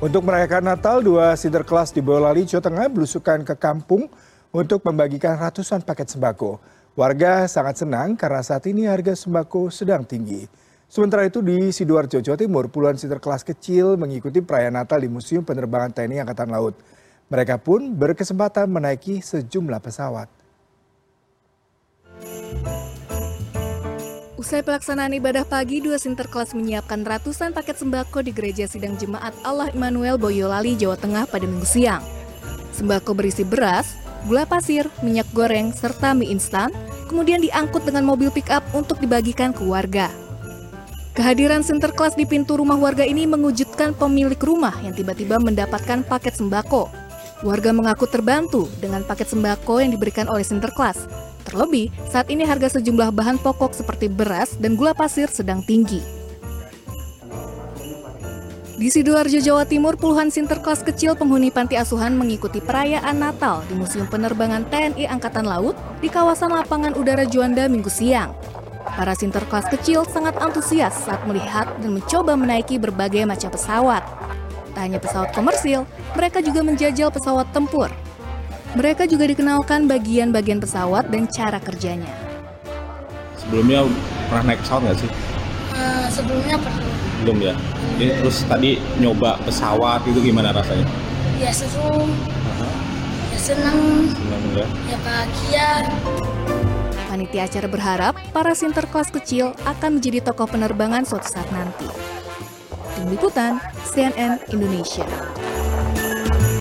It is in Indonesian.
Untuk merayakan Natal, dua sinterklas di Boyolali, Jawa Tengah belusukan ke kampung untuk membagikan ratusan paket sembako. Warga sangat senang karena saat ini harga sembako sedang tinggi. Sementara itu di Sidoarjo, Jawa Timur, puluhan sinterklas kecil mengikuti perayaan Natal di Museum Penerbangan TNI Angkatan Laut. Mereka pun berkesempatan menaiki sejumlah pesawat. Usai pelaksanaan ibadah pagi, dua sinterklas menyiapkan ratusan paket sembako di Gereja Sidang Jemaat Allah Immanuel Boyolali, Jawa Tengah pada minggu siang. Sembako berisi beras, gula pasir, minyak goreng, serta mie instan, kemudian diangkut dengan mobil pick-up untuk dibagikan ke warga. Kehadiran sinterklas di pintu rumah warga ini mengujudkan pemilik rumah yang tiba-tiba mendapatkan paket sembako. Warga mengaku terbantu dengan paket sembako yang diberikan oleh sinterklas Terlebih, saat ini harga sejumlah bahan pokok seperti beras dan gula pasir sedang tinggi. Di Sidoarjo, Jawa Timur, puluhan sinterklas kecil penghuni panti asuhan mengikuti perayaan Natal di Museum Penerbangan TNI Angkatan Laut di kawasan lapangan udara Juanda minggu siang. Para sinterklas kecil sangat antusias saat melihat dan mencoba menaiki berbagai macam pesawat. Tak hanya pesawat komersil, mereka juga menjajal pesawat tempur mereka juga dikenalkan bagian-bagian pesawat dan cara kerjanya. Sebelumnya pernah naik pesawat nggak sih? Uh, sebelumnya pernah. Belum ya? Ini terus tadi nyoba pesawat itu gimana rasanya? Ya seru, ya senang, senang ya. ya bahagia. Panitia acara berharap para sinterklas kecil akan menjadi tokoh penerbangan suatu saat nanti. Tim Liputan, CNN Indonesia.